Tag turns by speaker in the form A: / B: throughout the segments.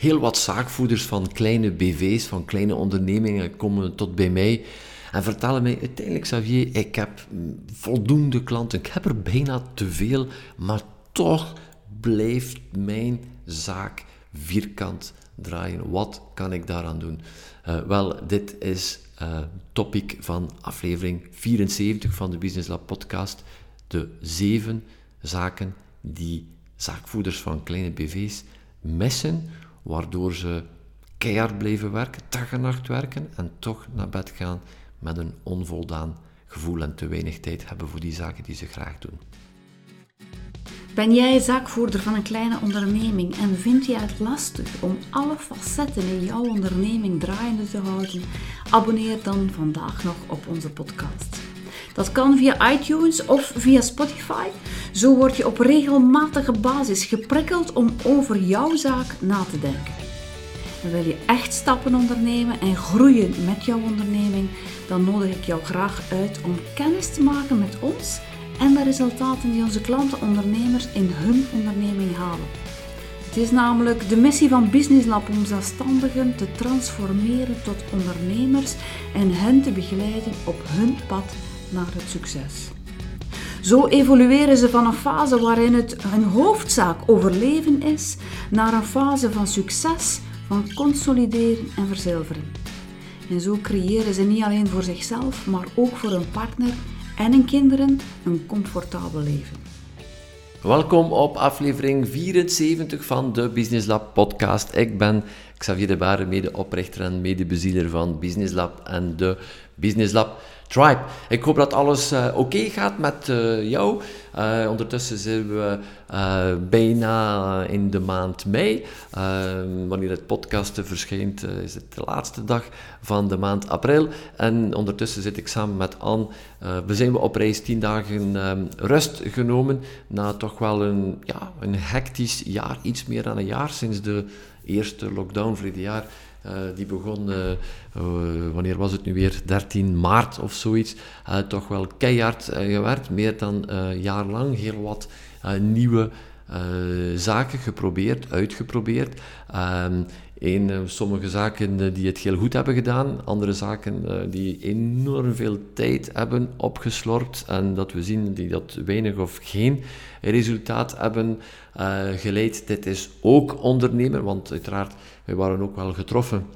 A: Heel wat zaakvoerders van kleine BV's, van kleine ondernemingen, komen tot bij mij en vertellen mij uiteindelijk, Xavier, ik heb voldoende klanten, ik heb er bijna te veel, maar toch blijft mijn zaak vierkant draaien. Wat kan ik daaraan doen? Uh, wel, dit is uh, topic van aflevering 74 van de Business Lab podcast. De zeven zaken die zaakvoerders van kleine BV's missen, waardoor ze keihard blijven werken, dag en nacht werken en toch naar bed gaan met een onvoldaan gevoel en te weinig tijd hebben voor die zaken die ze graag doen.
B: Ben jij zaakvoerder van een kleine onderneming en vind je het lastig om alle facetten in jouw onderneming draaiende te houden? Abonneer dan vandaag nog op onze podcast. Dat kan via iTunes of via Spotify. Zo word je op regelmatige basis geprikkeld om over jouw zaak na te denken. En wil je echt stappen ondernemen en groeien met jouw onderneming, dan nodig ik jou graag uit om kennis te maken met ons en de resultaten die onze klanten ondernemers in hun onderneming halen. Het is namelijk de missie van Business Lab om zelfstandigen te transformeren tot ondernemers en hen te begeleiden op hun pad naar het succes. Zo evolueren ze van een fase waarin het hun hoofdzaak overleven is, naar een fase van succes, van consolideren en verzilveren. En zo creëren ze niet alleen voor zichzelf, maar ook voor hun partner en hun kinderen een comfortabel leven.
A: Welkom op aflevering 74 van de Business Lab podcast. Ik ben Xavier de Baren, medeoprichter en medebezieler van Business Lab en de Business Lab Tribe. Ik hoop dat alles uh, oké gaat met uh, jou. Uh, ondertussen zijn we bijna in de maand mei. wanneer het podcast verschijnt, is het de laatste dag van de maand april. En ondertussen zit ik samen met Anne. we zijn we op reis 10 dagen rust genomen. Na toch wel een, ja, een hectisch jaar, iets meer dan een jaar sinds de eerste lockdown verleden jaar. Uh, die begon, uh, uh, wanneer was het nu weer, 13 maart of zoiets, toch wel keihard gewerkt. Meer dan een jaar lang heel wat nieuwe zaken geprobeerd, uitgeprobeerd. Ehm, een, sommige zaken die het heel goed hebben gedaan, andere zaken die enorm veel tijd hebben opgeslorpt en dat we zien die dat weinig of geen resultaat hebben geleid. Dit is ook ondernemen, want uiteraard wij waren ook wel getroffen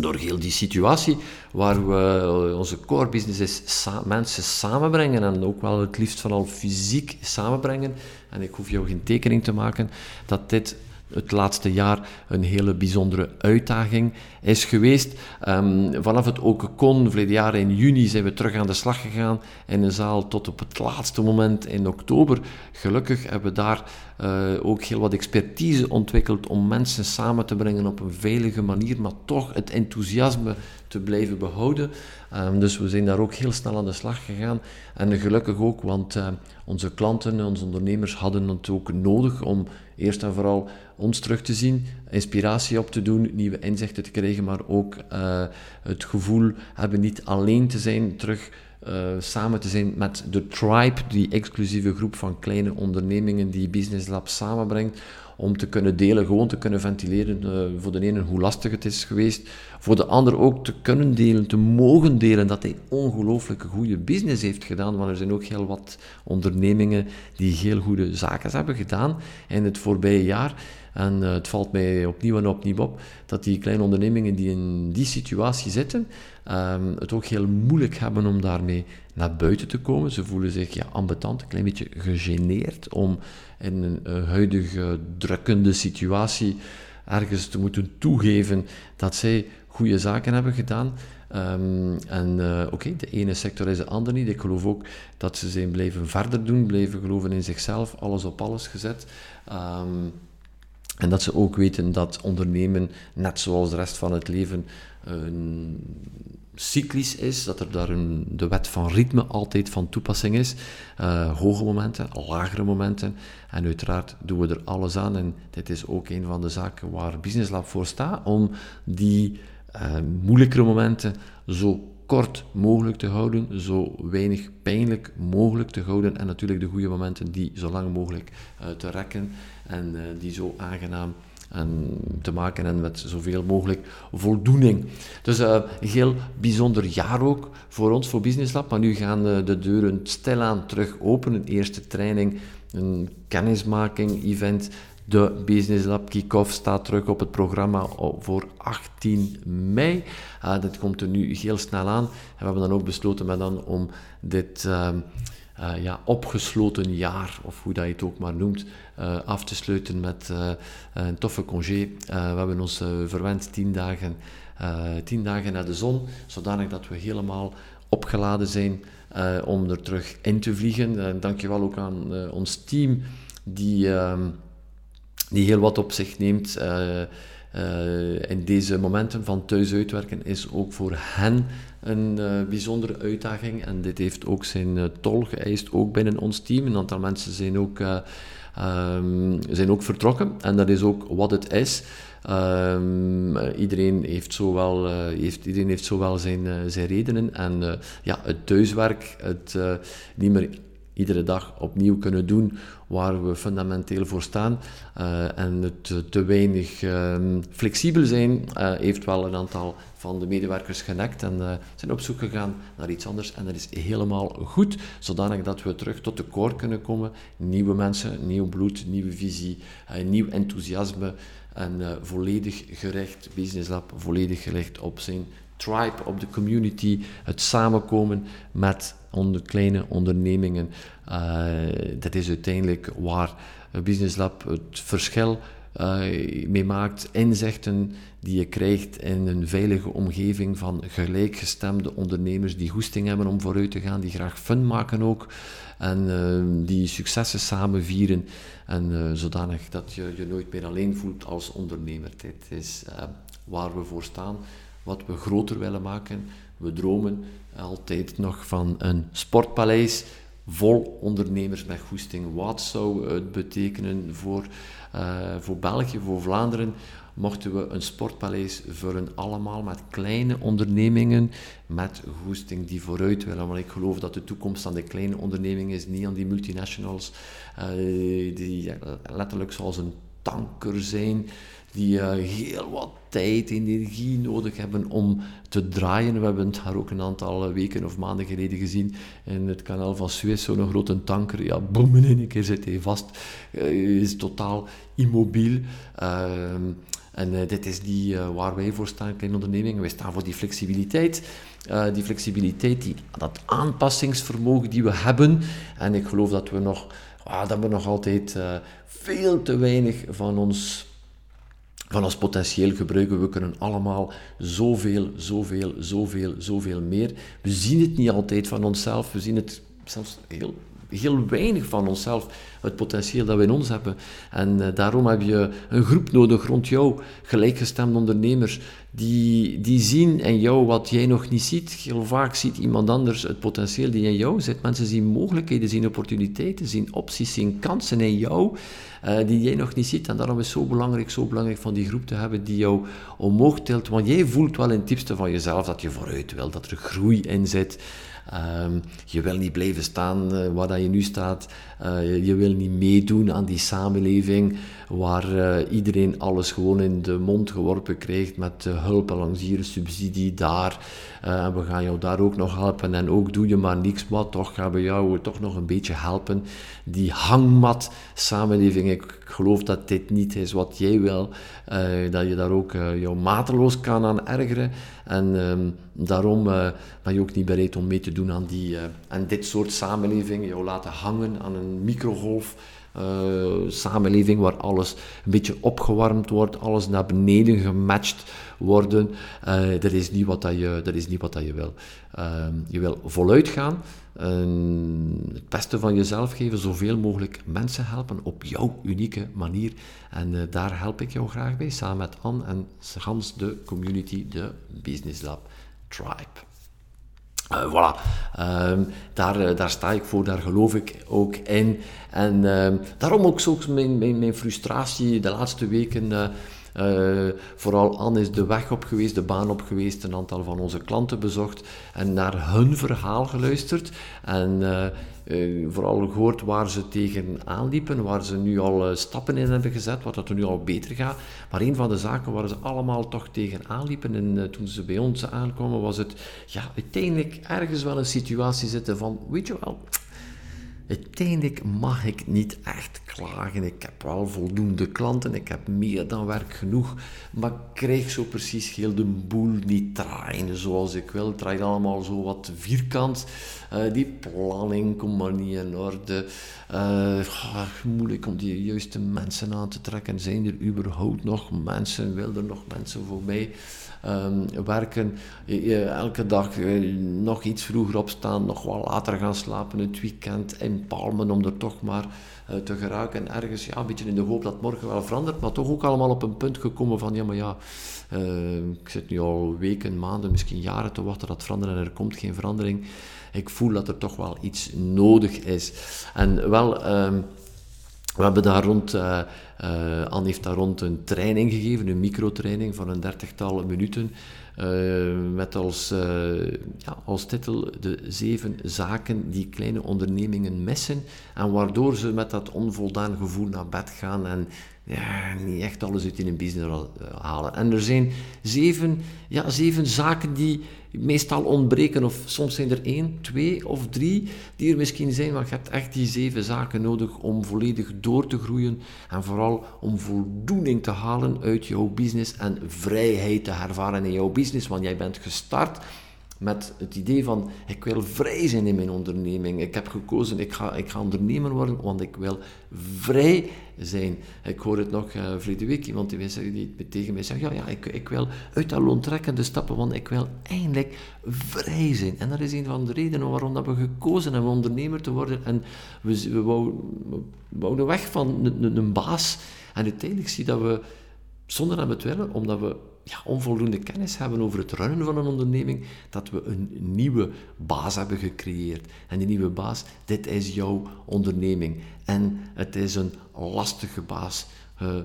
A: door heel die situatie waar we eh, onze core business is mensen samenbrengen en ook wel het liefst van al fysiek samenbrengen. En ik hoef jou geen tekening te maken dat dit het laatste jaar een hele bijzondere uitdaging is geweest. Um, vanaf het ook kon, verleden jaar in juni, zijn we terug aan de slag gegaan in een zaal tot op het laatste moment in oktober. Gelukkig hebben we daar uh, ook heel wat expertise ontwikkeld om mensen samen te brengen op een veilige manier, maar toch het enthousiasme te blijven behouden. Um, dus we zijn daar ook heel snel aan de slag gegaan. En gelukkig ook, want uh, onze klanten, onze ondernemers hadden het ook nodig om eerst en vooral ons terug te zien, inspiratie op te doen, nieuwe inzichten te krijgen, maar ook uh, het gevoel hebben niet alleen te zijn, terug uh, samen te zijn met de Tribe, die exclusieve groep van kleine ondernemingen die Business Lab samenbrengt, om te kunnen delen, gewoon te kunnen ventileren. Uh, voor de ene hoe lastig het is geweest, voor de ander ook te kunnen delen, te mogen delen dat hij ongelooflijk goede business heeft gedaan, want er zijn ook heel wat ondernemingen die heel goede zaken hebben gedaan in het voorbije jaar. En uh, het valt mij opnieuw en opnieuw op dat die kleine ondernemingen die in die situatie zitten, um, het ook heel moeilijk hebben om daarmee naar buiten te komen. Ze voelen zich ja, ambetant, een klein beetje gegeneerd om in een uh, huidige drukkende situatie ergens te moeten toegeven dat zij goede zaken hebben gedaan. Um, en uh, oké, de ene sector is de andere niet. Ik geloof ook dat ze zijn blijven verder doen, blijven geloven in zichzelf, alles op alles gezet. Um, en dat ze ook weten dat ondernemen, net zoals de rest van het leven, een cyclisch is, dat er daar een, de wet van ritme altijd van toepassing is. Uh, hoge momenten, lagere momenten. En uiteraard doen we er alles aan. En dit is ook een van de zaken waar Business Lab voor staat, om die uh, moeilijkere momenten zo kort mogelijk te houden, zo weinig pijnlijk mogelijk te houden en natuurlijk de goede momenten die zo lang mogelijk uh, te rekken en die zo aangenaam en te maken hebben met zoveel mogelijk voldoening. Dus uh, een heel bijzonder jaar ook voor ons, voor Business Lab. Maar nu gaan de deuren stilaan terug open. Een eerste training, een kennismaking-event de Business Lab Kick-Off staat terug op het programma voor 18 mei. Uh, dit komt er nu heel snel aan. En we hebben dan ook besloten dan om dit uh, ja, opgesloten jaar, of hoe dat je het ook maar noemt, uh, af te sluiten met uh, een toffe congé. we hebben ons verwend 10 dagen, 10 dagen naar de zon, zodanig dat we helemaal opgeladen zijn om er terug in te vliegen. dankjewel ook aan ons team die ehm, die heel wat op zich neemt. In deze momenten van thuis uitwerken is ook voor hen een uh, bijzondere uitdaging. En dit heeft ook zijn tol geëist, ook binnen ons team. Een aantal mensen zijn ook, um, zijn ook vertrokken. En dat is ook wat het is. Um, iedereen, heeft zowel, heeft, iedereen heeft zowel zijn, zijn redenen. En ja, het thuiswerk, het niet meer iedere dag opnieuw kunnen doen waar we fundamenteel voor staan. Uh, en het te weinig um, flexibel zijn uh, heeft wel een aantal van de medewerkers genekt en zijn op zoek gegaan naar iets anders. En dat is helemaal goed, zodanig dat we terug tot de core kunnen komen. Nieuwe mensen, nieuw bloed, nieuwe visie, nieuw enthousiasme en volledig gericht, Business Lab, volledig gericht op zijn tribe, op de community, het samenkomen met kleine ondernemingen. Uh, dat is uiteindelijk waar Business Lab het verschil uh, mee maakt. Inzichten die je krijgt in een veilige omgeving van gelijkgestemde ondernemers die goesting hebben om vooruit te gaan, die graag fun maken ook en uh, die successen samen vieren. En zodanig dat je je nooit meer alleen voelt als ondernemer. Dit is waar we voor staan wat we groter willen maken. We dromen altijd nog van een sportpaleis vol ondernemers met goesting. Wat zou het betekenen voor, uh, voor België, voor Vlaanderen, mochten we een sportpaleis vullen, allemaal met kleine ondernemingen met goesting die vooruit willen. Want ik geloof dat de toekomst aan de kleine ondernemingen is, niet aan die multinationals, uh, die letterlijk zoals een tanker zijn, die heel wat tijd, energie nodig hebben om te draaien. We hebben het daar ook een aantal weken of maanden geleden gezien in het kanaal van Suez, zo'n grote tanker. Ja, boem, in één keer zit hij vast. Uh, is totaal immobiel. Uh, en uh, dit is die uh, waar wij voor staan, kleine ondernemingen. Wij staan voor die flexibiliteit. Die flexibiliteit, die, dat aanpassingsvermogen die we hebben. En ik geloof dat we nog, ah, dat we nog altijd veel te weinig van ons van ons potentieel gebruiken. We kunnen allemaal zoveel, zoveel, zoveel, zoveel meer. We zien het niet altijd van onszelf. We zien het zelfs heel, heel weinig van onszelf, het potentieel dat we in ons hebben. En uh, daarom heb je een groep nodig rond jou, gelijkgestemde ondernemers, die, die zien in jou wat jij nog niet ziet. Heel vaak ziet iemand anders het potentieel die in jou zit. Mensen zien mogelijkheden, zien opportuniteiten, zien opties, zien kansen in jou uh, die jij nog niet ziet. En daarom is het zo belangrijk, zo belangrijk van die groep te hebben die jou omhoog tilt. Want jij voelt wel in het diepste van jezelf dat je vooruit wil, dat er groei in zit. Um, je wil niet blijven staan uh, waar dat je nu staat. Uh, je wil niet meedoen aan die samenleving waar uh, iedereen alles gewoon in de mond geworpen krijgt met hulp langs hier, subsidie daar. en we gaan jou daar ook nog helpen. En ook doe je maar niks, maar toch gaan we jou toch nog een beetje helpen. Die hangmat samenleving, ik geloof dat dit niet is wat jij wil. dat je daar ook jou mateloos kan aan ergeren. En um, daarom ben je ook niet bereid om mee te doen aan, die, aan dit soort samenleving. Jou laten hangen aan een microgolf. Uh, samenleving waar alles een beetje opgewarmd wordt, alles naar beneden gematcht worden. dat, is niet wat dat, je, dat is niet wat dat je wil. Ehm, je wil voluit gaan, het beste van jezelf geven, zoveel mogelijk mensen helpen op jouw unieke manier. En uh, daar help ik jou graag bij, samen met Anne en Hans, de community, de Business Lab Tribe. Uh, voilà, uh, daar, uh, daar sta ik voor, daar geloof ik ook in. En ehm, daarom ook zo mijn, mijn, mijn frustratie de laatste weken vooral Anne is de weg op geweest, de baan op geweest, een aantal van onze klanten bezocht en naar hun verhaal geluisterd. En uh, vooral gehoord waar ze tegen aanliepen, waar ze nu al uh, stappen in hebben gezet, wat dat er nu al beter gaat. Maar een van de zaken waar ze allemaal toch tegen aanliepen en uh, toen ze bij ons aankwamen, was het ja, uiteindelijk ergens wel een situatie zitten van, weet je wel, Uiteindelijk mag ik niet echt klagen. Ik heb wel voldoende klanten, ik heb meer dan werk genoeg, maar ik krijg zo precies heel de boel niet draaien zoals ik wil. Het draait allemaal zo wat vierkant. Uh, die planning komt maar niet in orde. Uh, moeilijk om die juiste mensen aan te trekken. Zijn er überhaupt nog mensen? Wil er nog mensen voor mij? Um, werken, elke dag eh, nog iets vroeger opstaan, nog wat later gaan slapen, het weekend inpalmen om er toch maar te geraken. En ergens ja, een beetje in de hoop dat morgen wel verandert, maar toch ook allemaal op een punt gekomen van ja, maar ja, ik zit nu al weken, maanden, misschien jaren te wachten dat veranderen en er komt geen verandering. Ik voel dat er toch wel iets nodig is. En wel... Um, we hebben daar rond, uh, Anne heeft daar rond een training gegeven, een microtraining van een dertigtal minuten, uh, met als, ja, als titel de zeven zaken die kleine ondernemingen missen en waardoor ze met dat onvoldaan gevoel naar bed gaan en ja, niet echt alles uit in een business halen. En er zijn zeven, ja, zeven zaken die meestal ontbreken, of soms zijn er één, twee of drie die er misschien zijn, maar je hebt echt die zeven zaken nodig om volledig door te groeien en vooral om voldoening te halen uit jouw business en vrijheid te ervaren in jouw business, want jij bent gestart met het idee van ik wil vrij zijn in mijn onderneming. Ik heb gekozen, ik ga, ik ga ondernemer worden, want ik wil vrij zijn. Ik hoor het nog uh, verleden week, iemand die, die tegen mij zegt, ja, ja ik, ik wil uit dat loontrekkende stappen, want ik wil eindelijk vrij zijn. En dat is een van de redenen waarom dat we gekozen hebben om ondernemer te worden. En we, we, wouden, weg van een, een baas. En uiteindelijk zie je dat we, zonder dat we het willen, omdat we ja, onvoldoende kennis hebben over het runnen van een onderneming, dat we een nieuwe baas hebben gecreëerd. En die nieuwe baas, dit is jouw onderneming. En het is een lastige baas. Uh,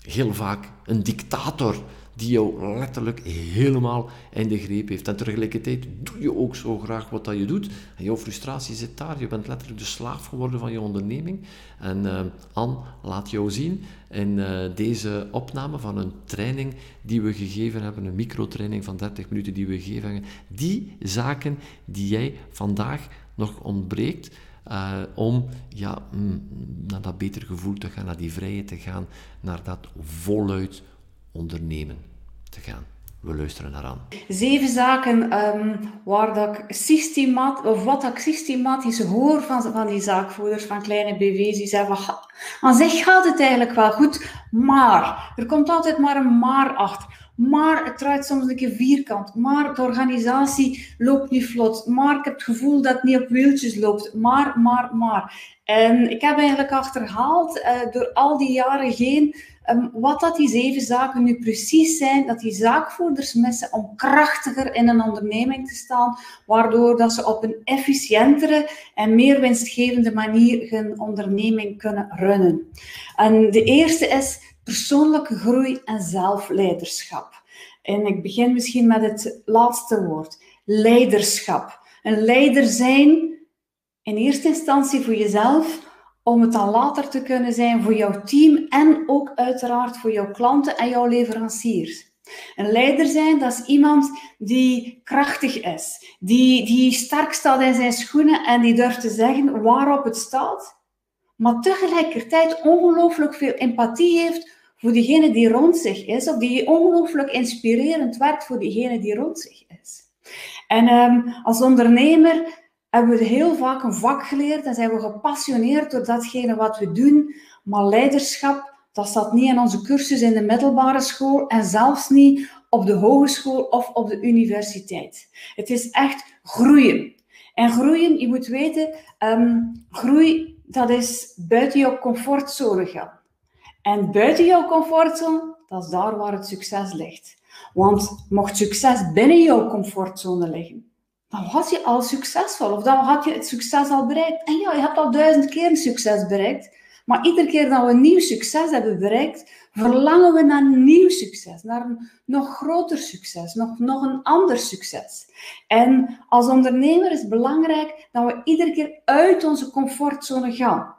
A: heel vaak een dictator die jou letterlijk helemaal in de greep heeft. En tegelijkertijd doe je ook zo graag wat dat je doet. En jouw frustratie zit daar. Je bent letterlijk de slaaf geworden van je onderneming. En uh, Anne laat jou zien in uh, deze opname van een training die we gegeven hebben, een microtraining van 30 minuten die we hebben, die zaken die jij vandaag nog ontbreekt, uh, om ja, mm, naar dat beter gevoel te gaan, naar die vrijheid te gaan, naar dat voluit ondernemen te gaan. We luisteren naar aan.
B: Zeven zaken um, waar dat ik systemat, of wat ik systematisch hoor van, van die zaakvoerders, van kleine BV's, die zeggen van, aan zich gaat het eigenlijk wel goed, maar, er komt altijd maar een maar achter. Maar het draait soms een keer vierkant. Maar de organisatie loopt niet vlot. Maar ik heb het gevoel dat het niet op wieltjes loopt. Maar, maar, maar. En ik heb eigenlijk achterhaald uh, door al die jaren heen um, wat dat die zeven zaken nu precies zijn. Dat die zaakvoerders missen om krachtiger in een onderneming te staan. Waardoor dat ze op een efficiëntere en meer winstgevende manier hun onderneming kunnen runnen. En de eerste is persoonlijke groei en zelfleiderschap. En ik begin misschien met het laatste woord: leiderschap. Een leider zijn in eerste instantie voor jezelf, om het dan later te kunnen zijn voor jouw team en ook uiteraard voor jouw klanten en jouw leveranciers. Een leider zijn, dat is iemand die krachtig is, die, die sterk staat in zijn schoenen en die durft te zeggen waarop het staat, maar tegelijkertijd ongelooflijk veel empathie heeft voor diegene die rond zich is, of die ongelooflijk inspirerend werkt voor diegene die rond zich is. En um, als ondernemer hebben we heel vaak een vak geleerd en zijn we gepassioneerd door datgene wat we doen, maar leiderschap, dat staat niet in onze cursus in de middelbare school en zelfs niet op de hogeschool of op de universiteit. Het is echt groeien. En groeien, je moet weten, um, groei, dat is buiten je comfortzone gaan. En buiten jouw comfortzone, dat is daar waar het succes ligt. Want mocht succes binnen jouw comfortzone liggen, dan was je al succesvol of dan had je het succes al bereikt. En ja, je hebt al duizend keer een succes bereikt, Maar iedere keer dat we een nieuw succes hebben bereikt, verlangen we naar een nieuw succes, naar een nog groter succes, nog, nog een ander succes. En als ondernemer is het belangrijk dat we iedere keer uit onze comfortzone gaan.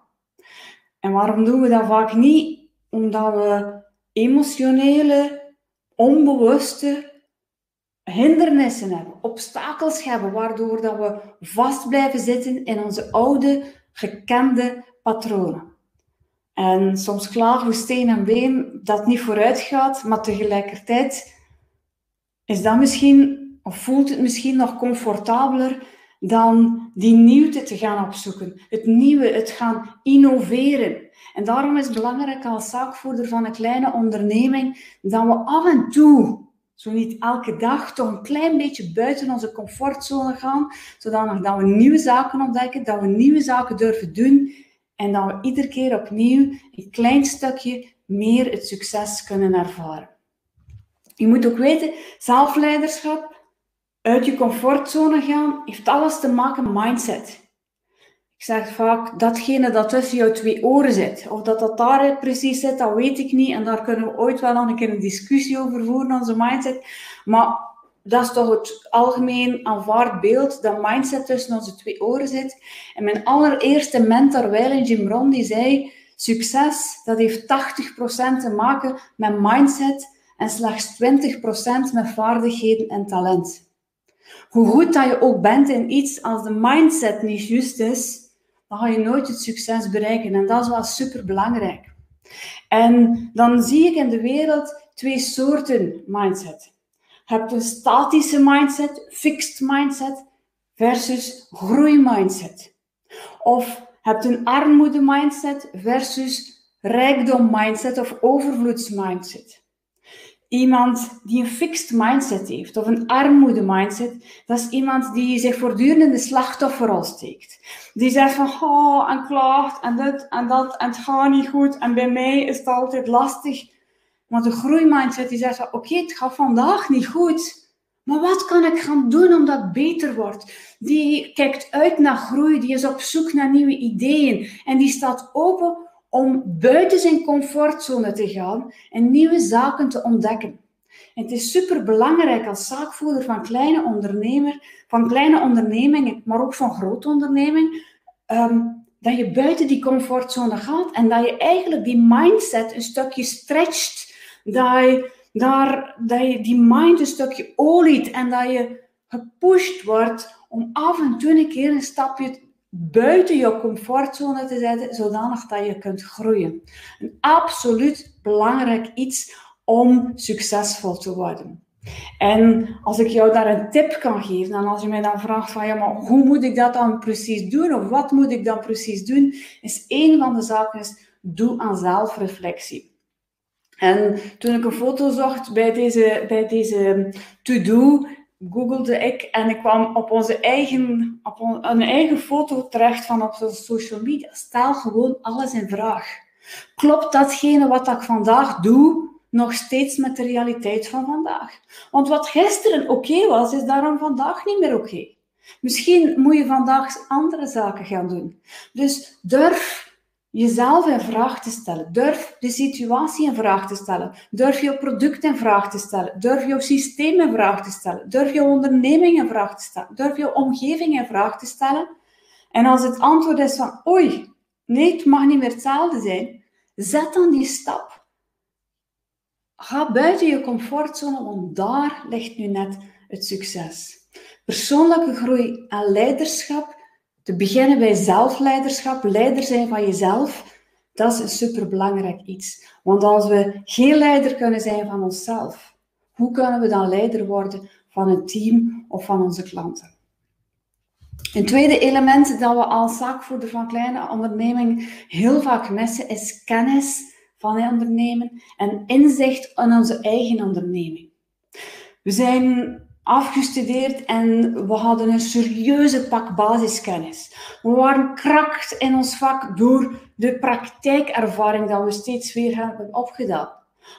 B: En waarom doen we dat vaak niet? Omdat we emotionele, onbewuste hindernissen hebben, obstakels hebben, waardoor dat we vast blijven zitten in onze oude, gekende patronen. En soms klagen we steen en been dat niet vooruit gaat, maar tegelijkertijd is dat misschien, of voelt het misschien nog comfortabeler dan die nieuwte te gaan opzoeken. Het nieuwe, het gaan innoveren. En daarom is het belangrijk als zaakvoerder van een kleine onderneming dat we af en toe zo niet elke dag toch een klein beetje buiten onze comfortzone gaan, zodanig dat we nieuwe zaken ontdekken, dat we nieuwe zaken durven doen en dat we iedere keer opnieuw een klein stukje meer het succes kunnen ervaren. Je moet ook weten, zelfleiderschap, uit je comfortzone gaan, heeft alles te maken met mindset. Ik zeg vaak, datgene dat tussen jouw twee oren zit, of dat dat daar precies zit, dat weet ik niet. En daar kunnen we ooit wel nog een keer een discussie over voeren, onze mindset. Maar dat is toch het algemeen aanvaard beeld, dat mindset tussen onze twee oren zit. En mijn allereerste mentor, Weilen Jim Rohn, die zei, succes, dat heeft 80% te maken met mindset en slechts 20% met vaardigheden en talent. Hoe goed dat je ook bent in iets, als de mindset niet juist is, dan ga je nooit het succes bereiken. En dat is wel super belangrijk. En dan zie ik in de wereld twee soorten mindset. Je hebt een statische mindset, fixed mindset, versus groeimindset. Of je hebt een armoede mindset versus rijkdom mindset of overvloedsmindset. Iemand die een fixed mindset heeft of een armoede mindset, dat is iemand die zich voortdurend in de slachtofferrol steekt. Die zegt van, oh, en klaagt en dit en dat en het gaat niet goed en bij mij is het altijd lastig. Maar de groeimindset die zegt van, oké, het gaat vandaag niet goed, maar wat kan ik gaan doen omdat het beter wordt? Die kijkt uit naar groei, die is op zoek naar nieuwe ideeën en die staat open om buiten zijn comfortzone te gaan en nieuwe zaken te ontdekken. En het is super belangrijk als zaakvoerder van kleine ondernemer, van kleine ondernemingen, maar ook van grote onderneming, ehm, dat je buiten die comfortzone gaat en dat je eigenlijk die mindset een stukje stretcht, dat je, daar, dat je die mind een stukje oliet en dat je gepusht wordt om af en toe een keer een stapje buiten je comfortzone te zetten, zodanig dat je kunt groeien. Een absoluut belangrijk iets om succesvol te worden. En als ik jou daar een tip kan geven, en als je mij dan vraagt van ja, maar hoe moet ik dat dan precies doen, of wat moet ik dan precies doen, is één van de zaken is, doe aan zelfreflectie. En toen ik een foto zocht bij deze, bij deze to-do, googelde ik en ik kwam op onze eigen, op een eigen foto terecht van op social media. Stel gewoon alles in vraag. Klopt datgene wat ik vandaag doe nog steeds met de realiteit van vandaag? Want wat gisteren oké was, is daarom vandaag niet meer oké. Misschien moet je vandaag andere zaken gaan doen. Dus durf jezelf in vraag te stellen. Durf de situatie in vraag te stellen. Durf jouw product in vraag te stellen. Durf jouw systeem in vraag te stellen. Durf jouw onderneming in vraag te stellen. Durf jouw omgeving in vraag te stellen. En als het antwoord is van oei, nee, het mag niet meer hetzelfde zijn, zet dan die stap. Ga buiten je comfortzone, want daar ligt nu net het succes. Persoonlijke groei en leiderschap te beginnen bij zelfleiderschap, leider zijn van jezelf, dat is een superbelangrijk iets. Want als we geen leider kunnen zijn van onszelf, hoe kunnen we dan leider worden van een team of van onze klanten? Een tweede element dat we als zaakvoerder van kleine ondernemingen heel vaak missen, is kennis van ondernemen en inzicht in onze eigen onderneming. We zijn afgestudeerd en we hadden een serieuze pak basiskennis. We waren krakt in ons vak door de praktijkervaring dat we steeds weer hebben opgedaan.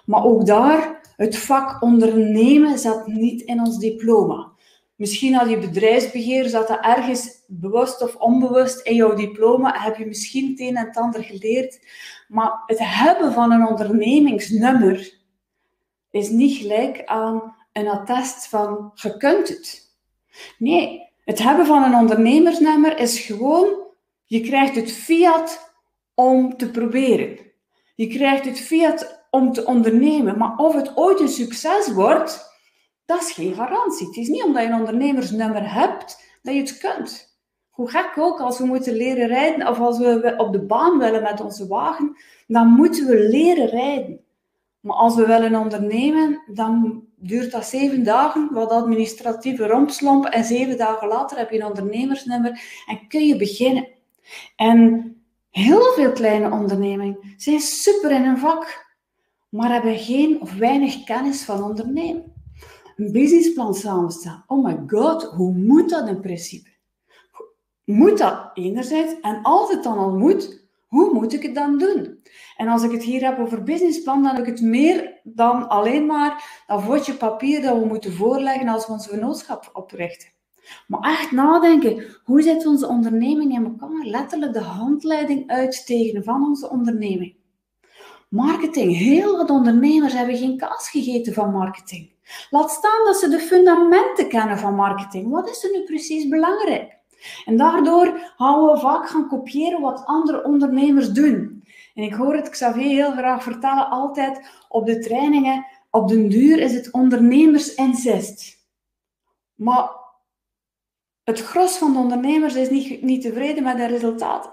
B: Maar ook daar, het vak ondernemen zat niet in ons diploma. Misschien had je bedrijfsbeheer, zat dat ergens bewust of onbewust in jouw diploma, heb je misschien het een en ander geleerd. Maar het hebben van een ondernemingsnummer is niet gelijk aan een attest van je kunt het. Nee, het hebben van een ondernemersnummer is gewoon, je krijgt het fiat om te proberen. Je krijgt het fiat om te ondernemen. Maar of het ooit een succes wordt, dat is geen garantie. Het is niet omdat je een ondernemersnummer hebt dat je het kunt. Hoe gek ook, als we moeten leren rijden of als we op de baan willen met onze wagen, dan moeten we leren rijden. Maar als we willen ondernemen, dan duurt dat zeven dagen, wat administratieve rompslomp, en zeven dagen later heb je een ondernemersnummer en kun je beginnen. En heel veel kleine ondernemingen zijn super in hun vak, maar hebben geen of weinig kennis van ondernemen een businessplan samenstellen. Oh my god, hoe moet dat in principe? Moet dat enerzijds, en als het dan al moet, hoe moet ik het dan doen? En als ik het hier heb over businessplan, dan heb ik het meer dan alleen maar dat vodje papier dat we moeten voorleggen als we onze vennootschap oprichten. Maar echt nadenken, hoe zit onze onderneming in elkaar? Letterlijk de handleiding uitstegen van onze onderneming. Marketing. Heel wat ondernemers hebben geen kaas gegeten van marketing. Laat staan dat ze de fundamenten kennen van marketing. Wat is er nu precies belangrijk? En daardoor gaan we vaak gaan kopiëren wat andere ondernemers doen. En ik hoor het Xavier heel graag vertellen, altijd op de trainingen, op den duur is het ondernemersincest. Maar het gros van de ondernemers is niet, niet tevreden met de resultaten.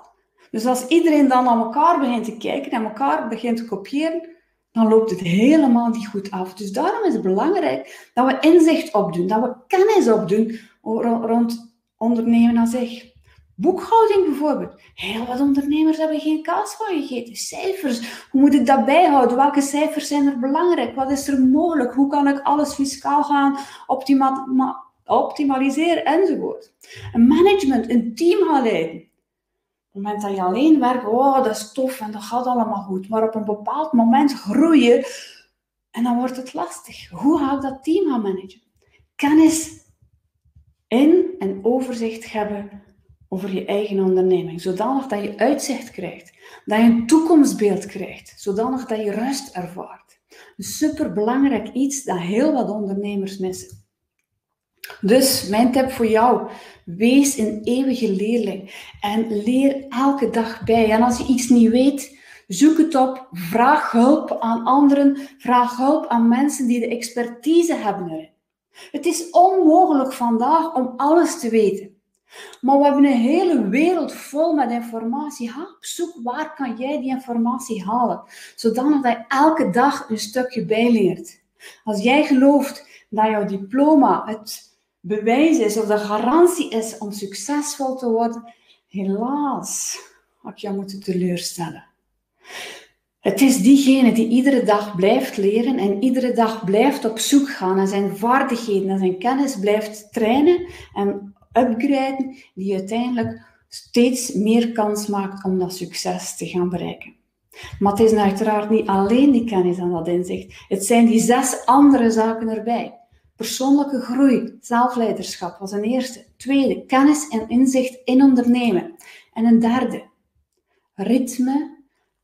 B: Dus als iedereen dan naar elkaar begint te kijken en elkaar begint te kopiëren, dan loopt het helemaal niet goed af. Dus daarom is het belangrijk dat we inzicht opdoen, dat we kennis opdoen rond ondernemen aan zich. Boekhouding bijvoorbeeld. Heel wat ondernemers hebben geen kaas van gegeten. Cijfers. Hoe moet ik dat bijhouden? Welke cijfers zijn er belangrijk? Wat is er mogelijk? Hoe kan ik alles fiscaal gaan optimaliseren? Enzovoort. Een management, een team gaan. Op het moment dat je alleen werkt, oh, dat is tof en dat gaat allemaal goed. Maar op een bepaald moment groeien en dan wordt het lastig. Hoe ga ik dat team gaan managen? Kennis in en overzicht hebben over je eigen onderneming. Zodanig dat je uitzicht krijgt. Dat je een toekomstbeeld krijgt. Zodanig dat je rust ervaart. Een superbelangrijk iets dat heel wat ondernemers missen. Dus mijn tip voor jou: wees een eeuwige leerling en leer elke dag bij. En als je iets niet weet, zoek het op, vraag hulp aan anderen, vraag hulp aan mensen die de expertise hebben. Het is onmogelijk vandaag om alles te weten. Maar we hebben een hele wereld vol met informatie. Ga op zoek waar kan jij die informatie halen, zodanig dat je elke dag een stukje bijleert. Als jij gelooft dat jouw diploma het bewijs is of de garantie is om succesvol te worden, helaas had ik jou moeten teleurstellen. Het is diegene die iedere dag blijft leren en iedere dag blijft op zoek gaan naar zijn vaardigheden en zijn kennis blijft trainen en upgraden, die uiteindelijk steeds meer kans maakt om dat succes te gaan bereiken. Maar het is uiteraard niet alleen die kennis en dat inzicht. Het zijn die zes andere zaken erbij. Persoonlijke groei, zelfleiderschap was een eerste. Tweede, kennis en inzicht in ondernemen. En een derde, ritme,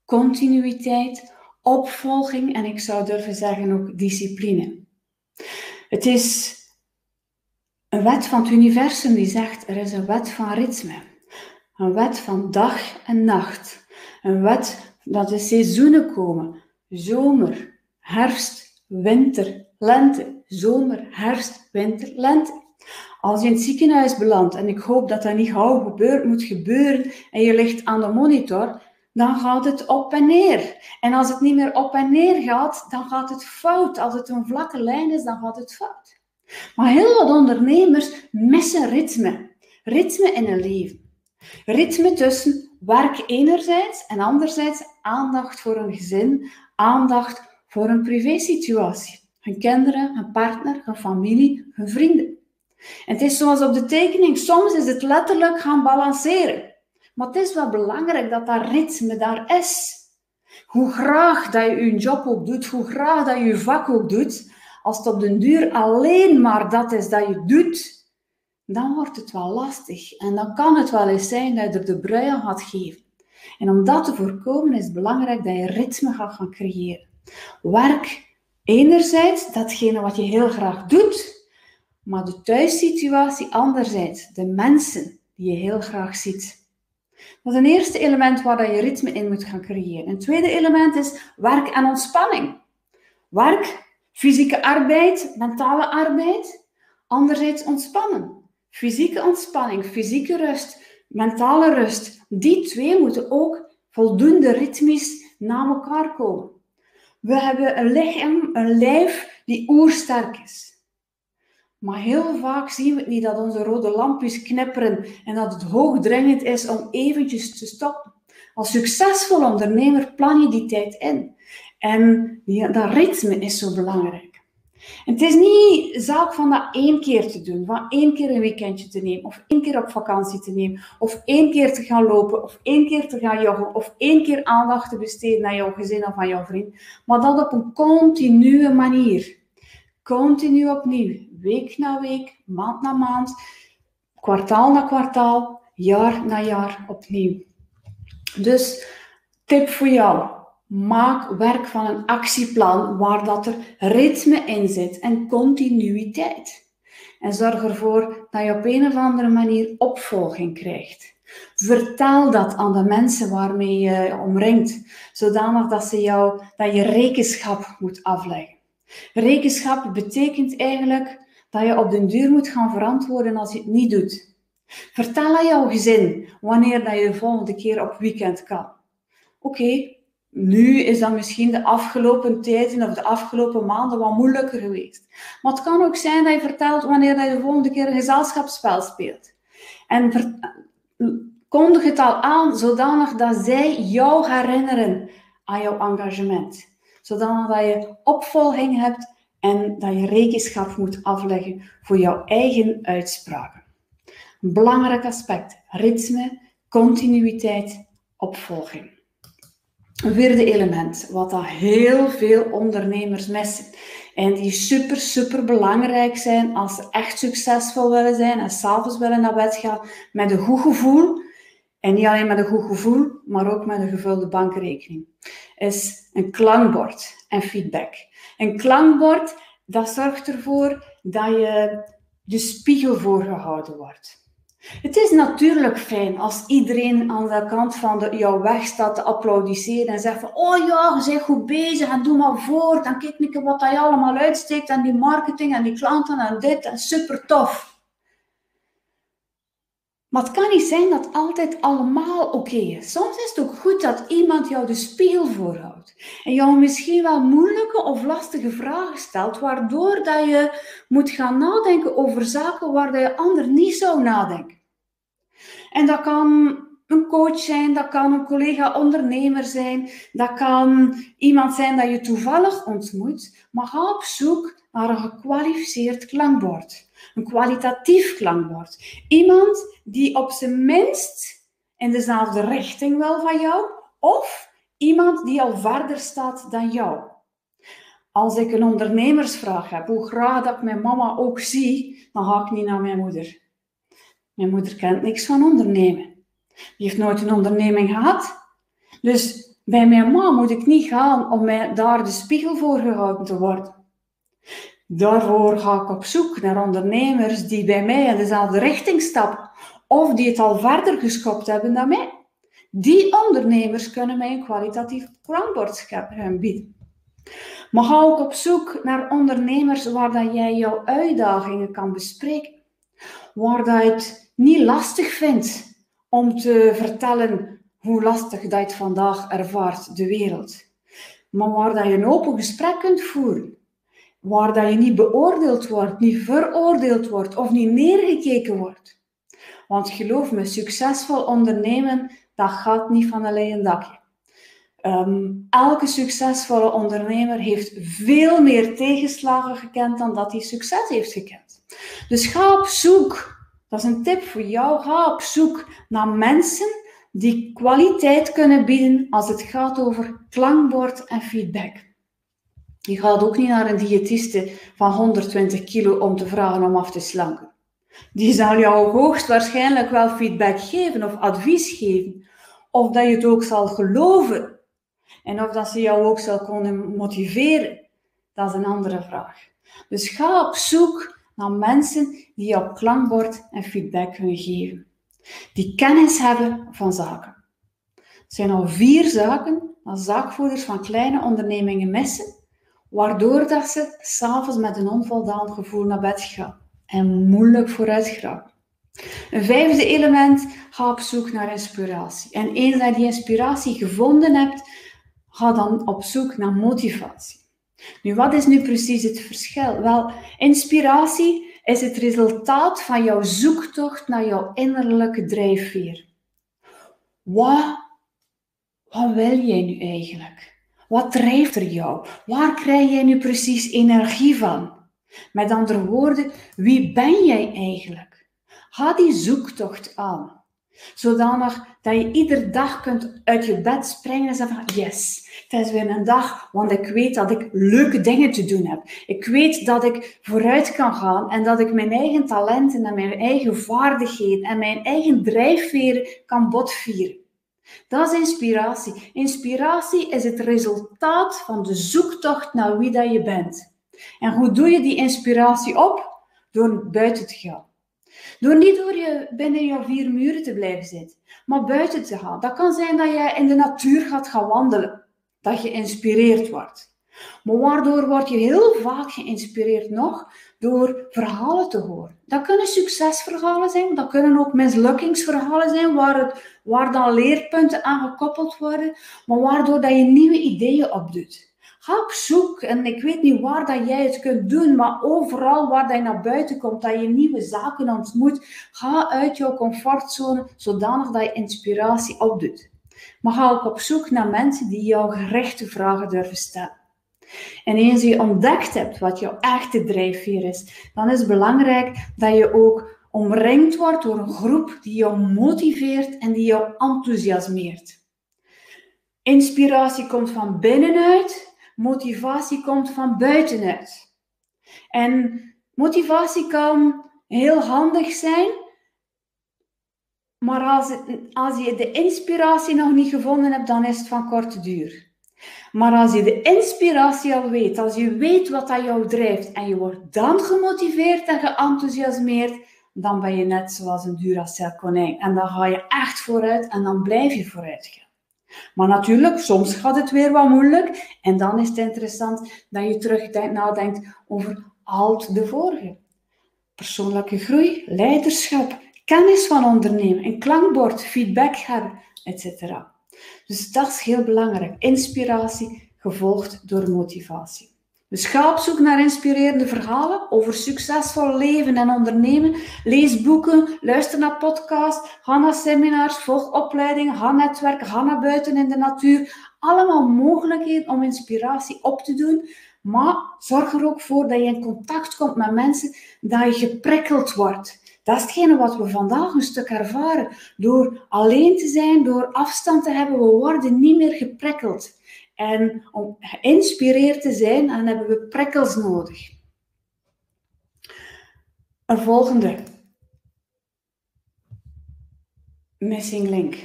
B: continuïteit, opvolging en ik zou durven zeggen ook discipline. Het is een wet van het universum die zegt er is een wet van ritme. Een wet van dag en nacht. Een wet dat de seizoenen komen. Zomer, herfst, winter, lente zomer, herfst, winter, lente. Als je in het ziekenhuis belandt, en ik hoop dat dat niet gauw gebeurt, moet gebeuren, en je ligt aan de monitor, dan gaat het op en neer. En als het niet meer op en neer gaat, dan gaat het fout. Als het een vlakke lijn is, dan gaat het fout. Maar heel wat ondernemers missen ritme. Ritme in een leven. Ritme tussen werk enerzijds en anderzijds aandacht voor een gezin, aandacht voor een privésituatie hun kinderen, hun partner, hun familie, hun vrienden. En het is zoals op de tekening, soms is het letterlijk gaan balanceren. Maar het is wel belangrijk dat dat ritme daar is. Hoe graag dat je je job ook doet, hoe graag dat je je vak ook doet, als het op den duur alleen maar dat is dat je doet, dan wordt het wel lastig. En dan kan het wel eens zijn dat je er de brui gaat geven. En om dat te voorkomen is het belangrijk dat je ritme gaat gaan creëren. Werk enerzijds datgene wat je heel graag doet, maar de thuissituatie anderzijds, de mensen die je heel graag ziet. Dat is een eerste element waar je ritme in moet gaan creëren. Een tweede element is werk en ontspanning. Werk, fysieke arbeid, mentale arbeid. Anderzijds ontspannen. Fysieke ontspanning, fysieke rust, mentale rust. Die twee moeten ook voldoende ritmisch na elkaar komen. We hebben een lichaam, een lijf die oersterk is. Maar heel vaak zien we niet dat onze rode lampjes knipperen en dat het hoogdringend is om eventjes te stoppen. Als succesvol ondernemer plan je die tijd in. En dat ritme is zo belangrijk. Het is niet zaak van dat één keer te doen, van één keer een weekendje te nemen, of één keer op vakantie te nemen, of één keer te gaan lopen, of één keer te gaan joggen, of één keer aandacht te besteden aan jouw gezin of aan jouw vriend, maar dat op een continue manier. Continu opnieuw, week na week, maand na maand, kwartaal na kwartaal, jaar na jaar opnieuw. Dus tip voor jou. Maak werk van een actieplan waar dat er ritme in zit en continuïteit. En zorg ervoor dat je op een of andere manier opvolging krijgt. Vertaal dat aan de mensen waarmee je omringt, zodanig dat, ze jou, dat je rekenschap moet afleggen. Rekenschap betekent eigenlijk dat je op den duur moet gaan verantwoorden als je het niet doet. Vertel aan jouw gezin wanneer dat je de volgende keer op weekend kan. Oké, nu is dat misschien de afgelopen tijden of de afgelopen maanden wat moeilijker geweest. Maar het kan ook zijn dat je vertelt wanneer je de volgende keer een gezelschapsspel speelt. En kondig het al aan zodanig dat zij jou herinneren aan jouw engagement. Zodanig dat je opvolging hebt en dat je rekenschap moet afleggen voor jouw eigen uitspraken. Een belangrijk aspect: ritme, continuïteit, opvolging. Een vierde element, wat dat heel veel ondernemers missen. En die super, super belangrijk zijn als ze echt succesvol willen zijn en s'avonds willen naar bed gaan met een goed gevoel. En niet alleen met een goed gevoel, maar ook met een gevulde bankrekening. Is een klankbord en feedback. Een klankbord, dat zorgt ervoor dat je de spiegel voorgehouden wordt. Het is natuurlijk fijn als iedereen aan de kant van de, jouw weg staat te applaudisseren en zegt van, oh ja, je bent goed bezig en doe maar voort en kijk niet wat je allemaal uitsteekt en die marketing en die klanten en dit en super tof. Maar het kan niet zijn dat altijd allemaal oké is. Soms is het ook goed dat iemand jou de spiegel voorhoudt. En jou misschien wel moeilijke of lastige vragen stelt, waardoor dat je moet gaan nadenken over zaken waar je ander niet zou nadenken. En dat kan een coach zijn, dat kan een collega-ondernemer zijn, dat kan iemand zijn dat je toevallig ontmoet, maar ga op zoek naar een gekwalificeerd klankbord. Een kwalitatief klankbord. Iemand die op zijn minst in dezelfde richting wil van jou, of iemand die al verder staat dan jou. Als ik een ondernemersvraag heb, hoe graag dat ik mijn mama ook zie, dan ga ik niet naar mijn moeder. Mijn moeder kent niks van ondernemen. Die heeft nooit een onderneming gehad. Dus bij mijn ma moet ik niet gaan om mij daar de spiegel voor gehouden te worden. Daarvoor ga ik op zoek naar ondernemers die bij mij in dezelfde richting stappen of die het al verder geschopt hebben dan mij. Die ondernemers kunnen mij een kwalitatief klankbord bieden. Maar ga ook op zoek naar ondernemers waar dat jij jouw uitdagingen kan bespreken. Waar dat je het niet lastig vindt om te vertellen hoe lastig dat je het vandaag ervaart, de wereld. Maar waar dat je een open gesprek kunt voeren waar dat je niet beoordeeld wordt, niet veroordeeld wordt of niet neergekeken wordt. Want geloof me, succesvol ondernemen, dat gaat niet van alleen een dakje. Ehm, elke succesvolle ondernemer heeft veel meer tegenslagen gekend dan dat hij succes heeft gekend. Dus ga op zoek, dat is een tip voor jou, ga op zoek naar mensen die kwaliteit kunnen bieden als het gaat over klankbord en feedback. Je gaat ook niet naar een diëtiste van 120 kilo om te vragen om af te slanken. Die zal jou hoogstwaarschijnlijk wel feedback geven of advies geven. Of dat je het ook zal geloven. En of dat ze jou ook zal kunnen motiveren. Dat is een andere vraag. Dus ga op zoek naar mensen die jou klankbord en feedback kunnen geven. Die kennis hebben van zaken. Er zijn al vier zaken dat zaakvoerders van kleine ondernemingen missen, waardoor dat ze s'avonds met een onvoldaan gevoel naar bed gaan en moeilijk vooruit gaan. Een vijfde element, ga op zoek naar inspiratie. En eens dat je die inspiratie gevonden hebt, ga dan op zoek naar motivatie. Nu, wat is nu precies het verschil? Wel, inspiratie is het resultaat van jouw zoektocht naar jouw innerlijke drijfveer. Wat, wat wil jij nu eigenlijk? Wat drijft er jou? Waar krijg jij nu precies energie van? Met andere woorden, wie ben jij eigenlijk? Ga die zoektocht aan zodanig dat je iedere dag kunt uit je bed springen en zeggen van yes, het is weer een dag, want ik weet dat ik leuke dingen te doen heb. Ik weet dat ik vooruit kan gaan en dat ik mijn eigen talenten en mijn eigen vaardigheden en mijn eigen drijfveren kan botvieren. Dat is inspiratie. Inspiratie is het resultaat van de zoektocht naar wie dat je bent. En hoe doe je die inspiratie op? Door buiten te gaan. Door niet door je binnen je vier muren te blijven zitten, maar buiten te gaan. Dat kan zijn dat je in de natuur gaat gaan wandelen, dat je geïnspireerd wordt. Maar waardoor word je heel vaak geïnspireerd nog door verhalen te horen. Dat kunnen succesverhalen zijn, dat kunnen ook mislukkingsverhalen zijn, waar, het, waar dan leerpunten aan gekoppeld worden, maar waardoor dat je nieuwe ideeën opdoet. Ga op zoek. En ik weet niet waar dat jij het kunt doen, maar overal waar dat je naar buiten komt, dat je nieuwe zaken ontmoet, ga uit jouw comfortzone, zodanig dat je inspiratie opdoet. Maar ga ook op zoek naar mensen die jou gerichte vragen durven stellen. En eens je ontdekt hebt wat jouw echte drijfveer is, dan is het belangrijk dat je ook omringd wordt door een groep die jou motiveert en die jou enthousiasmeert. Inspiratie komt van binnenuit motivatie komt van buitenuit. En motivatie kan heel handig zijn, maar als, als je de inspiratie nog niet gevonden hebt, dan is het van korte duur. Maar als je de inspiratie al weet, als je weet wat dat jou drijft en je wordt dan gemotiveerd en geenthousiasmeerd, dan ben je net zoals een Duracell konijn. En dan ga je echt vooruit en dan blijf je vooruit gaan. Maar natuurlijk, soms gaat het weer wat moeilijk. En dan is het interessant dat je terug nadenkt over al de vorige. Persoonlijke groei, leiderschap, kennis van ondernemen, een klankbord, feedback hebben, etc. Dus dat is heel belangrijk. Inspiratie gevolgd door motivatie. Dus ga op zoek naar inspirerende verhalen over succesvol leven en ondernemen. Lees boeken, luister naar podcasts, ga naar seminars, volg opleidingen, ga netwerken, ga naar buiten in de natuur. Allemaal mogelijkheden om inspiratie op te doen. Maar zorg er ook voor dat je in contact komt met mensen, dat je geprikkeld wordt. Dat is hetgene wat we vandaag een stuk ervaren. Door alleen te zijn, door afstand te hebben, we worden niet meer geprikkeld. En om geïnspireerd te zijn, dan hebben we prikkels nodig. Een volgende. Missing link.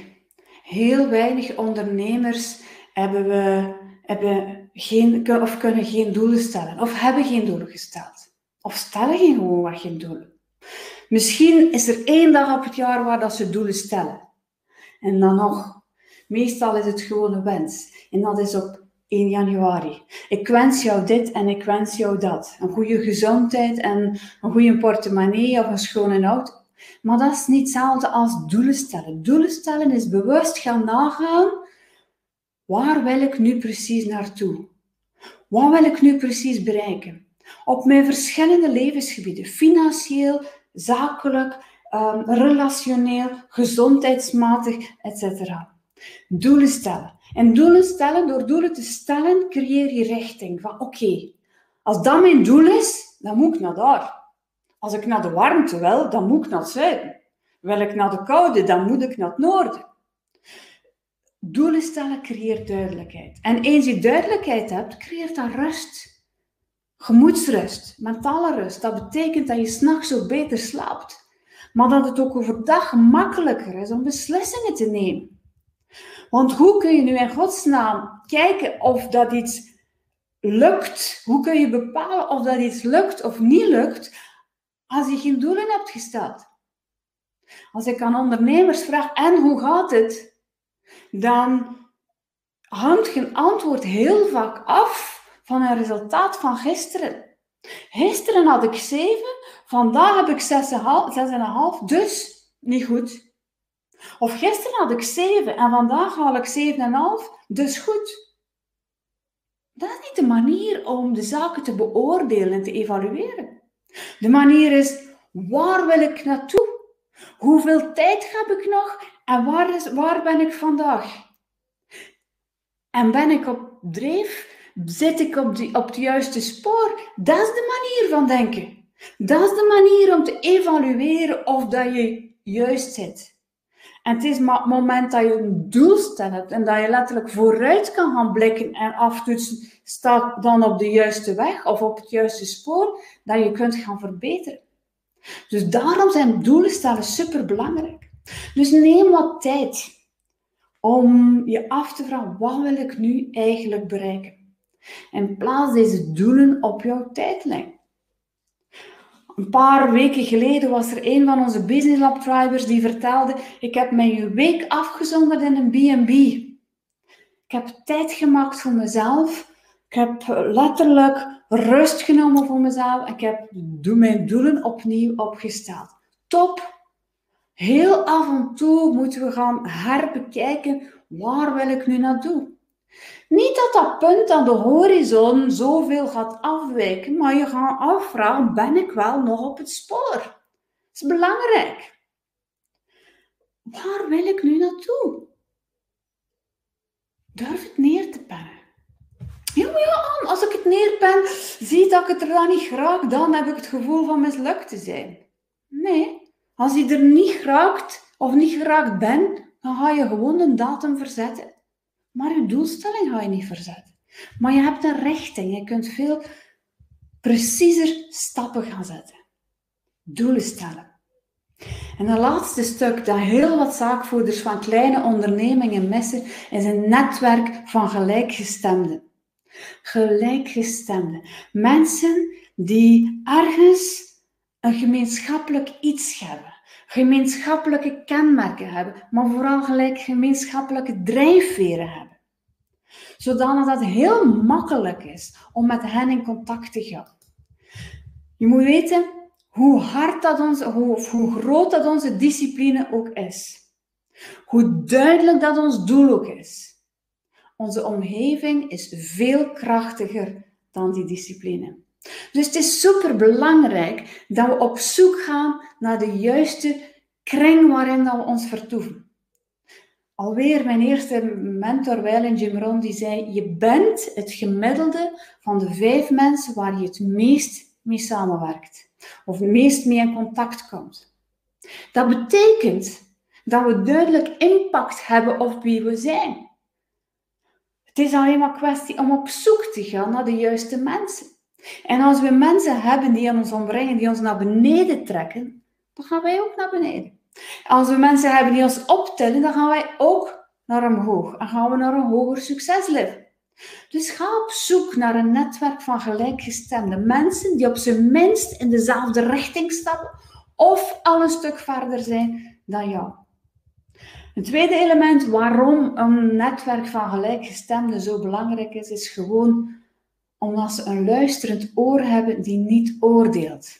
B: Heel weinig ondernemers hebben, we, hebben geen, of kunnen geen doelen stellen. Of hebben geen doelen gesteld. Of stellen gewoon wat geen doelen. Misschien is er één dag op het jaar waar dat ze doelen stellen. En dan nog Meestal is het gewoon een wens. En dat is op 1 januari. Ik wens jou dit en ik wens jou dat. Een goede gezondheid en een goede portemonnee of een schone auto. Maar dat is niet hetzelfde als doelen stellen. Doelen stellen is bewust gaan nagaan. Waar wil ik nu precies naartoe? Wat wil ik nu precies bereiken? Op mijn verschillende levensgebieden. Financieel, zakelijk, um, relationeel, gezondheidsmatig, etc. Doelen stellen. En doelen stellen, door doelen te stellen, creëer je richting. Van oké, als dat mijn doel is, dan moet ik naar daar. Als ik naar de warmte wil, dan moet ik naar het zuiden. Wil ik naar de koude, dan moet ik naar het noorden. Doelen stellen creëert duidelijkheid. En eens je duidelijkheid hebt, creëert dat rust. Gemoedsrust, mentale rust. Dat betekent dat je s'nachts ook beter slaapt. maar dat het ook overdag makkelijker is om beslissingen te nemen. Want hoe kun je nu in godsnaam kijken of dat iets lukt? Hoe kun je bepalen of dat iets lukt of niet lukt als je geen doelen hebt gesteld? Als ik aan ondernemers vraag, en hoe gaat het? Dan hangt geen antwoord heel vaak af van een resultaat van gisteren. Gisteren had ik 7, vandaag heb ik 6,5, dus niet goed. Of gisteren had ik 7 en vandaag haal ik 7,5, dus goed. Dat is niet de manier om de zaken te beoordelen en te evalueren. De manier is, waar wil ik naartoe? Hoeveel tijd heb ik nog en waar, is, waar ben ik vandaag? En ben ik op dreef? Zit ik op, het juiste spoor? Dat is de manier van denken. Dat is de manier om te evalueren of dat je juist zit. En het is maar het moment dat je een doel stelt en dat je letterlijk vooruit kan gaan blikken en aftoetsen, staat dan op de juiste weg of op het juiste spoor, dat je kunt gaan verbeteren. Dus daarom zijn doelen stellen super belangrijk. Dus neem wat tijd om je af te vragen, wat wil ik nu eigenlijk bereiken? En plaats deze doelen op jouw tijdlijn. Een paar weken geleden was er een van onze Business Lab drivers die vertelde: Ik heb mijn week afgezonderd in een B&B. Ik heb tijd gemaakt voor mezelf. Ik heb letterlijk rust genomen voor mezelf. Ik heb mijn doelen opnieuw opgesteld. Top! Heel af en toe moeten we gaan herbekijken: waar wil ik nu naartoe? Niet dat dat punt aan de horizon zoveel gaat afwijken, maar je gaat afvragen, ben ik wel nog op het spoor? Dat is belangrijk. Waar wil ik nu naartoe? Durf het neer te pennen. Ja, maar ja, als ik het neerpen, zie dat ik het er dan niet graag, dan heb ik het gevoel van mislukt te zijn. Nee, als je er niet geraakt of niet geraakt bent, dan ga je gewoon een datum verzetten. Maar je doelstelling ga je niet verzetten. Maar je hebt een richting. Je kunt veel preciezer stappen gaan zetten. Doelen stellen. En het laatste stuk dat heel wat zaakvoerders van kleine ondernemingen missen, is een netwerk van gelijkgestemden. Gelijkgestemden. Mensen die ergens een gemeenschappelijk iets hebben gemeenschappelijke kenmerken hebben, maar vooral gelijk gemeenschappelijke drijfveren hebben. Zodanig dat het heel makkelijk is om met hen in contact te gaan. Je moet weten hoe hard dat ons, hoe, groot dat onze discipline ook is. Hoe duidelijk dat ons doel ook is. Onze omgeving is veel krachtiger dan die discipline. Dus het is super belangrijk dat we op zoek gaan naar de juiste kring waarin dat we ons vertoeven. Alweer mijn eerste mentor, Weilen Jim Rohn, die zei: Je bent het gemiddelde van de vijf mensen waar je het meest mee samenwerkt. Of het meest mee in contact komt. Dat betekent dat we duidelijk impact hebben op wie we zijn. Het is alleen maar kwestie om op zoek te gaan naar de juiste mensen. En als we mensen hebben die ons omringen, die ons naar beneden trekken, dan gaan wij ook naar beneden. Als we mensen hebben die ons optillen, dan gaan wij ook naar omhoog. En gaan we naar een hoger succesleven. Dus ga op zoek naar een netwerk van gelijkgestemde mensen die op zijn minst in dezelfde richting stappen of al een stuk verder zijn dan jou. Het tweede element waarom een netwerk van gelijkgestemden zo belangrijk is, is gewoon omdat ze een luisterend oor hebben die niet oordeelt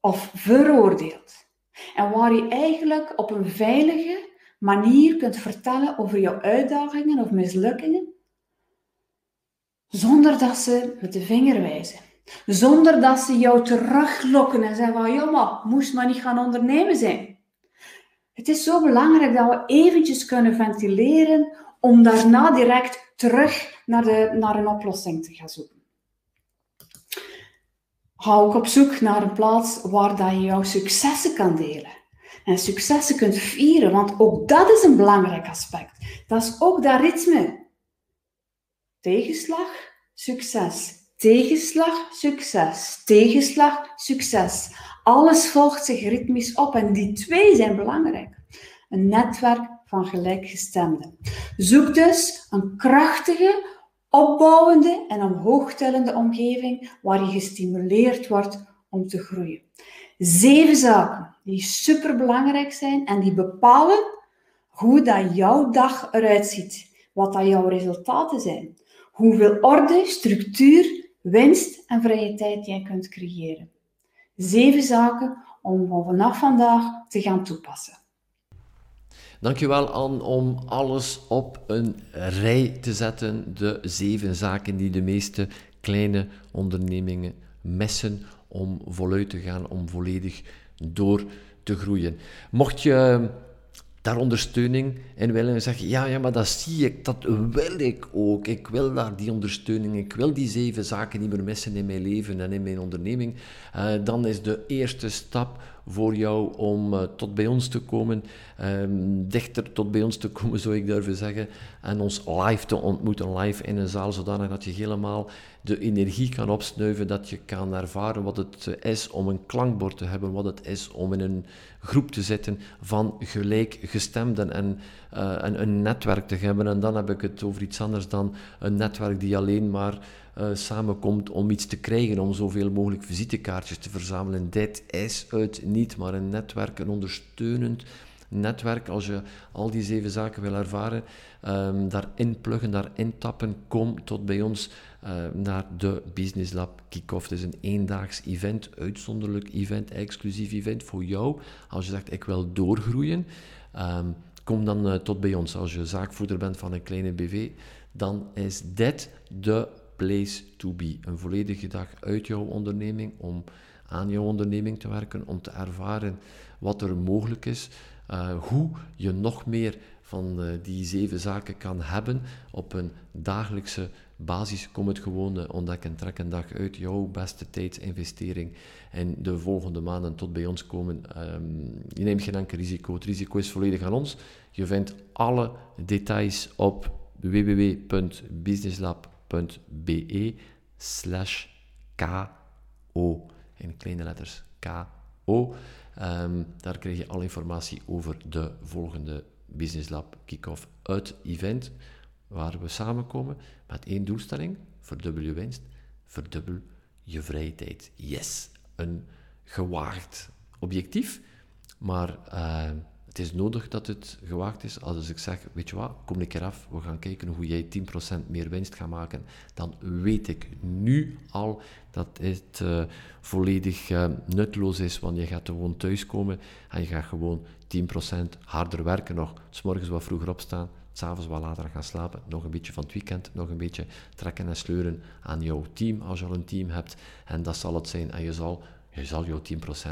B: of veroordeelt. En waar je eigenlijk op een veilige manier kunt vertellen over jouw uitdagingen of mislukkingen, zonder dat ze met de vinger wijzen. Zonder dat ze jou teruglokken en zeggen van, joh, moest maar niet gaan ondernemen zijn. Het is zo belangrijk dat we eventjes kunnen ventileren om daarna direct terug naar, de, naar een oplossing te gaan zoeken. Ga ook op zoek naar een plaats waar dat je jouw successen kan delen. En successen kunt vieren, want ook dat is een belangrijk aspect. Dat is ook dat ritme. Tegenslag, succes. Tegenslag, succes. Tegenslag, succes. Alles volgt zich ritmisch op en die twee zijn belangrijk. Een netwerk van gelijkgestemden. Zoek dus een krachtige, opbouwende en omhoogtellende omgeving waar je gestimuleerd wordt om te groeien. Zeven zaken die superbelangrijk zijn en die bepalen hoe dat jouw dag eruit ziet, wat dat jouw resultaten zijn, hoeveel orde, structuur, winst en vrije tijd jij kunt creëren. Zeven zaken om vanaf vandaag te gaan toepassen.
A: Dankjewel Anne om alles op een rij te zetten. De zeven zaken die de meeste kleine ondernemingen missen om voluit te gaan, om volledig door te groeien. Mocht je daar ondersteuning in willen en zeggen, ja, ja, maar dat zie ik, dat wil ik ook. Ik wil daar die ondersteuning, ik wil die zeven zaken niet meer missen in mijn leven en in mijn onderneming. Uh, dan is de eerste stap voor jou om uh, tot bij ons te komen, um, dichter tot bij ons te komen, zou ik durven zeggen, en ons live te ontmoeten, live in een zaal, zodanig dat je helemaal de energie kan opsnuiven, dat je kan ervaren wat het eh, is om een klankbord te hebben, wat het is om in een groep te zitten van gelijkgestemden en uh, een, netwerk te hebben. En dan heb ik het over iets anders dan een netwerk die alleen maar uh, samenkomt om iets te krijgen, om zoveel mogelijk visitekaartjes te verzamelen. Dit is het niet, maar een netwerk, een ondersteunend netwerk, als je al die zeven zaken wil ervaren, um, daarin pluggen, daarin tappen, kom tot bij ons uh, naar de Business Lab Kick-Off. Het is een eendaags event, uitzonderlijk event, exclusief event voor jou. Als je zegt, ik wil doorgroeien, um, kom dan uh, tot bij ons. Als je zaakvoerder bent van een kleine BV, dan is dit de place to be. Een volledige dag uit jouw onderneming om aan jouw onderneming te werken, om te ervaren wat er mogelijk is, uh, hoe je nog meer van uh, die zeven zaken kan hebben op een dagelijkse basis. Kom het gewoon uh, ontdekken, trek een dag uit jouw beste tijdsinvestering en de volgende maanden tot bij ons komen. Um, je neemt geen enkel risico. Het risico is volledig aan ons. Je vindt alle details op www.businesslab.be slash KO in kleine letters KO. Um, daar krijg je alle informatie over de volgende Business Lab Kick-Off uit event, waar we samenkomen met één doelstelling, verdubbel je winst, verdubbel je vrije tijd. Yes, een gewaagd objectief, maar uh, het is nodig dat het gewaagd is. Als ik zeg, weet je wat, kom een keer af, we gaan kijken hoe jij 10% meer winst gaat maken, dan weet ik nu al dat het uh, volledig uh, nutteloos is, want je gaat gewoon thuiskomen en je gaat gewoon 10% harder werken nog. S morgens wat vroeger opstaan, s'avonds wat later gaan slapen, nog een beetje van het weekend, nog een beetje trekken en sleuren aan jouw team, als je al een team hebt. En dat zal het zijn. En je zal je zal jouw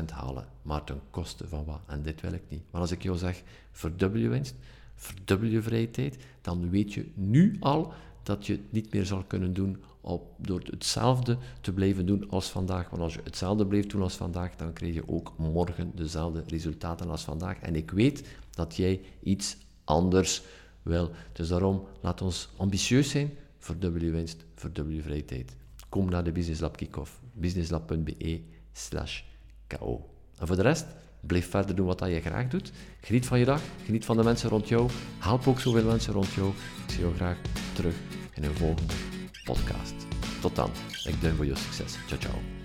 A: 10% halen, maar ten koste van wat? En dit wil ik niet. Maar als ik jou zeg, verdubbel je winst, verdubbel je vrije tijd, dan weet je nu al dat je het niet meer zal kunnen doen op, door hetzelfde te blijven doen als vandaag. Want als je hetzelfde blijft doen als vandaag, dan krijg je ook morgen dezelfde resultaten als vandaag. En ik weet dat jij iets anders wil. Dus daarom, laat ons ambitieus zijn. Verdubbel je winst, verdubbel je vrije tijd. Kom naar de Business Lab Kickoff, businesslab.be slash KO. En voor de rest, blijf verder doen wat je graag doet. Geniet van je dag, geniet van de mensen rond jou. Help ook zoveel mensen rond jou. Ik zie jou graag terug in een volgende podcast. Tot dan. Ik duim voor je succes. Ciao, ciao.